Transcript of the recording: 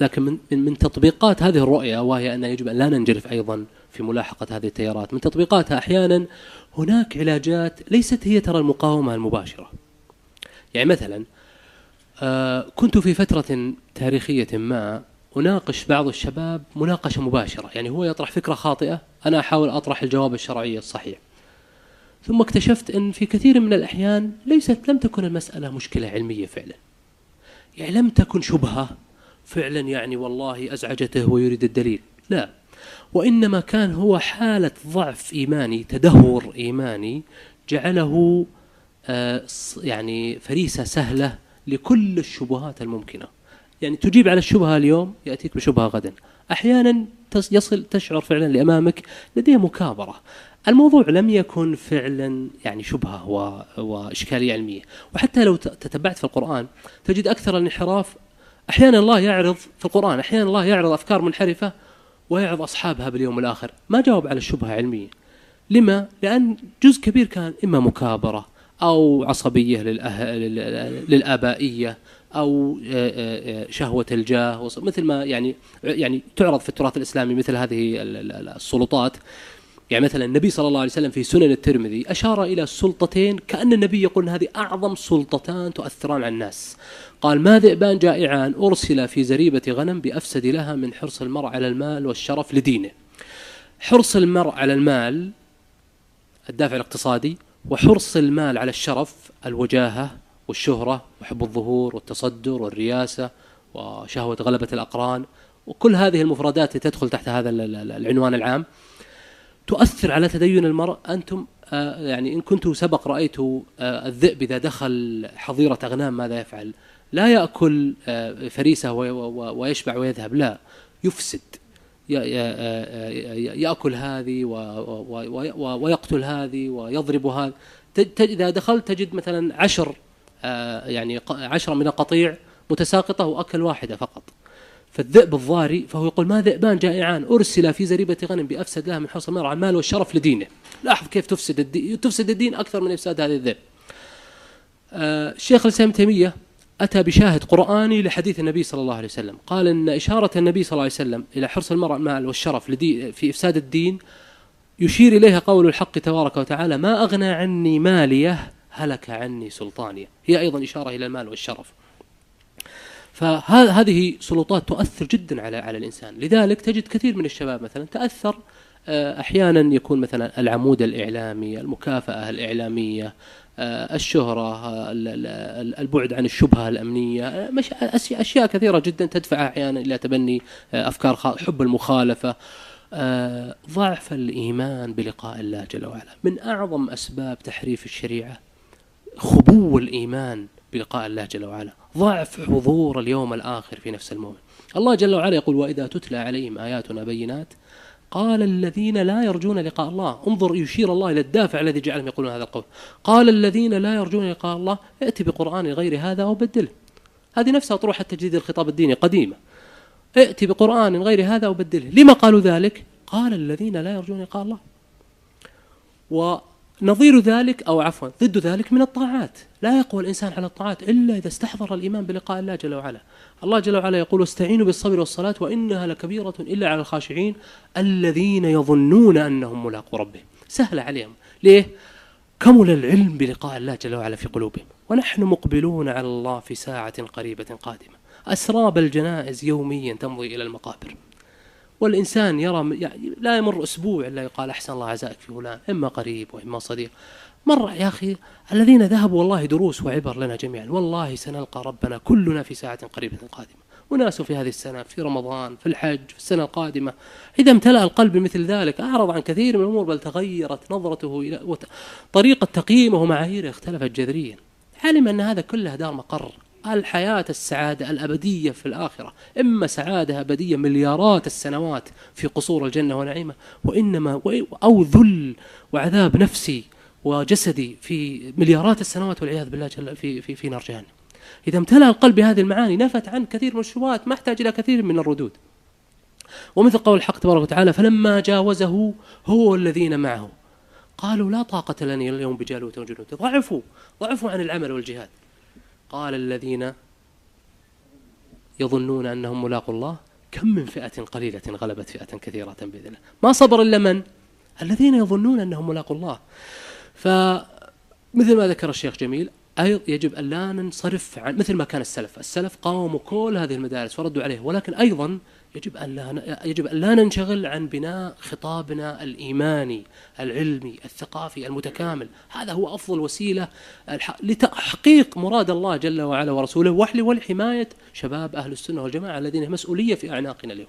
لكن من من تطبيقات هذه الرؤية وهي أن يجب أن لا ننجرف أيضا في ملاحقة هذه التيارات. من تطبيقاتها أحيانا هناك علاجات ليست هي ترى المقاومة المباشرة. يعني مثلا آه، كنت في فترة تاريخية ما أناقش بعض الشباب مناقشة مباشرة. يعني هو يطرح فكرة خاطئة أنا أحاول أطرح الجواب الشرعي الصحيح. ثم اكتشفت أن في كثير من الأحيان ليست لم تكن المسألة مشكلة علمية فعلا. يعني لم تكن شبهة فعلا يعني والله أزعجته ويريد الدليل. لا. وإنما كان هو حالة ضعف إيماني تدهور إيماني جعله آه، يعني فريسة سهلة لكل الشبهات الممكنة. يعني تجيب على الشبهة اليوم يأتيك بشبهة غدا. أحيانا يصل تشعر فعلا لأمامك لديه مكابرة. الموضوع لم يكن فعلا يعني شبهة وإشكالية علمية. وحتى لو تتبعت في القرآن تجد أكثر الانحراف أحيانا الله يعرض في القرآن أحيانا الله يعرض أفكار منحرفة ويعظ أصحابها باليوم الآخر. ما جاوب على الشبهة علمية. لما؟ لأن جزء كبير كان إما مكابرة أو عصبية للآبائية أو آه، آه، آه، شهوة الجاه مثل ما يعني يعني تعرض في التراث الإسلامي مثل هذه السلطات. يعني مثلا النبي صلى الله عليه وسلم في سنن الترمذي أشار إلى سلطتين كأن النبي يقول هذه أعظم سلطتان تؤثران على الناس. قال ما ذئبان جائعان أرسل في زريبة غنم بأفسد لها من حرص المرء على المال والشرف لدينه. حرص المرء على المال الدافع الاقتصادي وحرص المال على الشرف الوجاهة والشهرة وحب الظهور والتصدر والرياسة وشهوة غلبة الأقران وكل هذه المفردات تدخل تحت هذا العنوان العام. تؤثر على تدين المرء؟ أنتم آه، يعني إن كنتم سبق رأيتوا آه، الذئب إذا دخل حظيرة أغنام ماذا يفعل؟ لا يأكل آه، فريسة ويشبع ويذهب لا يفسد. يأكل هذه ويقتل هذه ويضرب هذا إذا دخلت تجد مثلا عشر يعني عشرة من القطيع متساقطة وأكل واحدة فقط. فالذئب الضاري فهو يقول ما ذئبان جائعان أرسل في زريبة غنم بأفسد لها من حرص المرء المال والشرف لدينه. لاحظ كيف تفسد الدين تفسد الدين أكثر من إفساد هذه الذئب. آه الشيخ الإسلام تيمية أتى بشاهد قرآني لحديث النبي صلى الله عليه وسلم. قال أن إشارة النبي صلى الله عليه وسلم إلى حرص المرء المال والشرف في إفساد الدين يشير إليها قول الحق تبارك وتعالى ما أغنى عني ماليه هلك عني سلطانيه. هي أيضا إشارة إلى المال والشرف. فهذه سلطات تؤثر جدا على على الإنسان. لذلك تجد كثير من الشباب مثلا تأثر آه، أحيانا يكون مثلا العمود الإعلامي المكافأة الإعلامية آه، الشهرة البعد عن الشبهة الأمنية اشياء كثيرة جدا تدفع أحيانا إلى تبني آه، أفكار حب المخالفة. ضعف الإيمان بلقاء الله جل وعلا من أعظم أسباب تحريف الشريعة. خبو الإيمان بلقاء الله جل وعلا. ضعف حضور اليوم الآخر في نفس المؤمن الله جل وعلا يقول وإذا تتلى عليهم آياتنا بينات قال الذين لا يرجون لقاء الله. انظر يشير الله إلى الدافع الذي جعلهم يقولون هذا القول. قال الذين لا يرجون لقاء الله ائت بقرآن غير هذا وبدله. هذه نفسها طروح التجديد الخطاب الديني قديمة. ائت بقرآن غير هذا وبدله. لما قالوا ذلك؟ قال الذين لا يرجون لقاء الله. نظير ذلك أو عفوا ضد ذلك من الطاعات. لا يقوى الإنسان على الطاعات إلا إذا استحضر الإيمان بلقاء الله جل وعلا. الله جل وعلا يقول واستعينوا بالصبر والصلاة وإنها لكبيرة إلا على الخاشعين الذين يظنون أنهم ملاقوا ربهم. سهل عليهم. ليه؟ كمل العلم بلقاء الله جل وعلا في قلوبهم. ونحن مقبلون على الله في ساعة قريبة قادمة. أسراب الجنائز يوميا تمضي إلى المقابر. والإنسان يرى يعني لا يمر أسبوع إلا يقال أحسن الله عزائك في فلان إما قريب وإما صديق. مر يا أخي الذين ذهبوا والله دروس وعبر لنا جميعا والله سنلقى ربنا كلنا في ساعة قريبة قادمة. وناس في هذه السنة في رمضان في الحج في السنة القادمة. إذا امتلأ القلب مثل ذلك أعرض عن كثير من الأمور بل تغيرت نظرته إلى طريقة تقييمه ومعاييره اختلفت جذريا. علم أن هذا كله دار مقر. الحياة السعادة الأبدية في الآخرة إما سعادة أبدية مليارات السنوات في قصور الجنة ونعيمة وإنما أو ذل وعذاب نفسي وجسدي في مليارات السنوات والعياذ بالله جل في في في نار جهنم. إذا امتلأ القلب بهذه المعاني نفت عن كثير من الشبهات ما احتاج إلى كثير من الردود. ومثل قول الحق تبارك وتعالى فلما جاوزه هو الذين معه قالوا لا طاقة لنا اليوم بجالوت وجنود ضعفوا ضعفوا عن العمل والجهاد قال الذين يظنون أنهم ملاقوا الله كم من فئة قليلة غلبت فئة كثيرة بإذن الله ما صبر إلا من؟ الذين يظنون أنهم ملاقوا الله. فمثل ما ذكر الشيخ جميل أيضا يجب أن لا ننصرف عن مثل ما كان السلف. السلف قاوموا كل هذه المدارس وردوا عليه ولكن أيضا يجب أن لا يجب أن لا ننشغل عن بناء خطابنا الإيماني العلمي الثقافي المتكامل. هذا هو أفضل وسيلة لتحقيق مراد الله جل وعلا ورسوله ولحماية شباب أهل السنة والجماعة الذين مسؤولية في أعناقنا اليوم.